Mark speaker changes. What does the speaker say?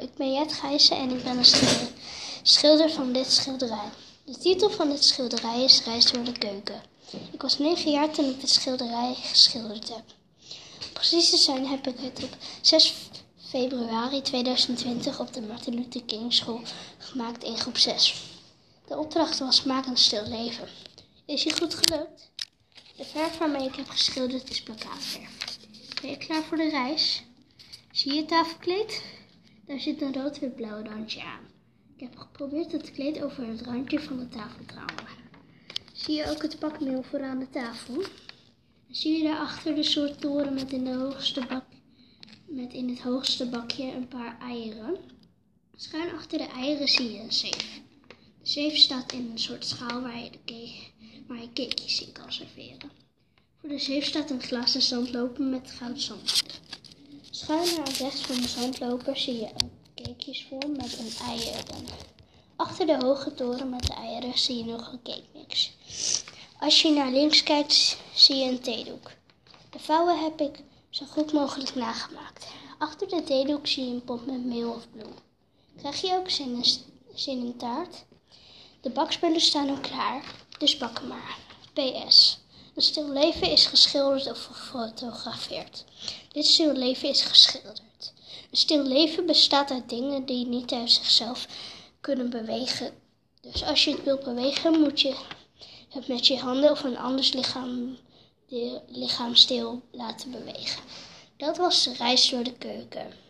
Speaker 1: ik ben Jet Gijssen en ik ben een schilder, van dit schilderij. De titel van dit schilderij is Reis door de keuken. Ik was negen jaar toen ik dit schilderij geschilderd heb. Precies te zijn heb ik het op 6 februari 2020 op de Martin Luther King School gemaakt in groep 6. De opdracht was maak een stil leven. Is je goed gelukt? De verf waarmee ik heb geschilderd is plakkaatverf. Ben je klaar voor de reis? Zie je het tafelkleed? Daar zit een rood-wit-blauw randje aan. Ik heb geprobeerd het kleed over het randje van de tafel te houden. Zie je ook het bakmeel vooraan de tafel? Zie je daarachter de soort toren met in, de hoogste bak, met in het hoogste bakje een paar eieren? Schuin achter de eieren zie je een zeef. De zeef staat in een soort schaal waar je, de je in kan serveren. Voor de zeef staat een glazen zandloper met goud zand. Schuin naar rechts van de zandloper zie je een cakejesvorm met een ei erin. Achter de hoge toren met de eieren zie je nog een cake mix. Als je naar links kijkt, zie je een theedoek. De vouwen heb ik zo goed mogelijk nagemaakt. Achter de theedoek zie je een pot met meel of bloem. Krijg je ook zin in, zin in taart? De bakspullen staan al klaar, dus bak maar. PS. Een stil leven is geschilderd of gefotografeerd. Dit stil leven is geschilderd. Een stil leven bestaat uit dingen die niet uit zichzelf kunnen bewegen. Dus als je het wilt bewegen, moet je het met je handen of een anders lichaam, lichaam stil laten bewegen. Dat was de reis door de keuken.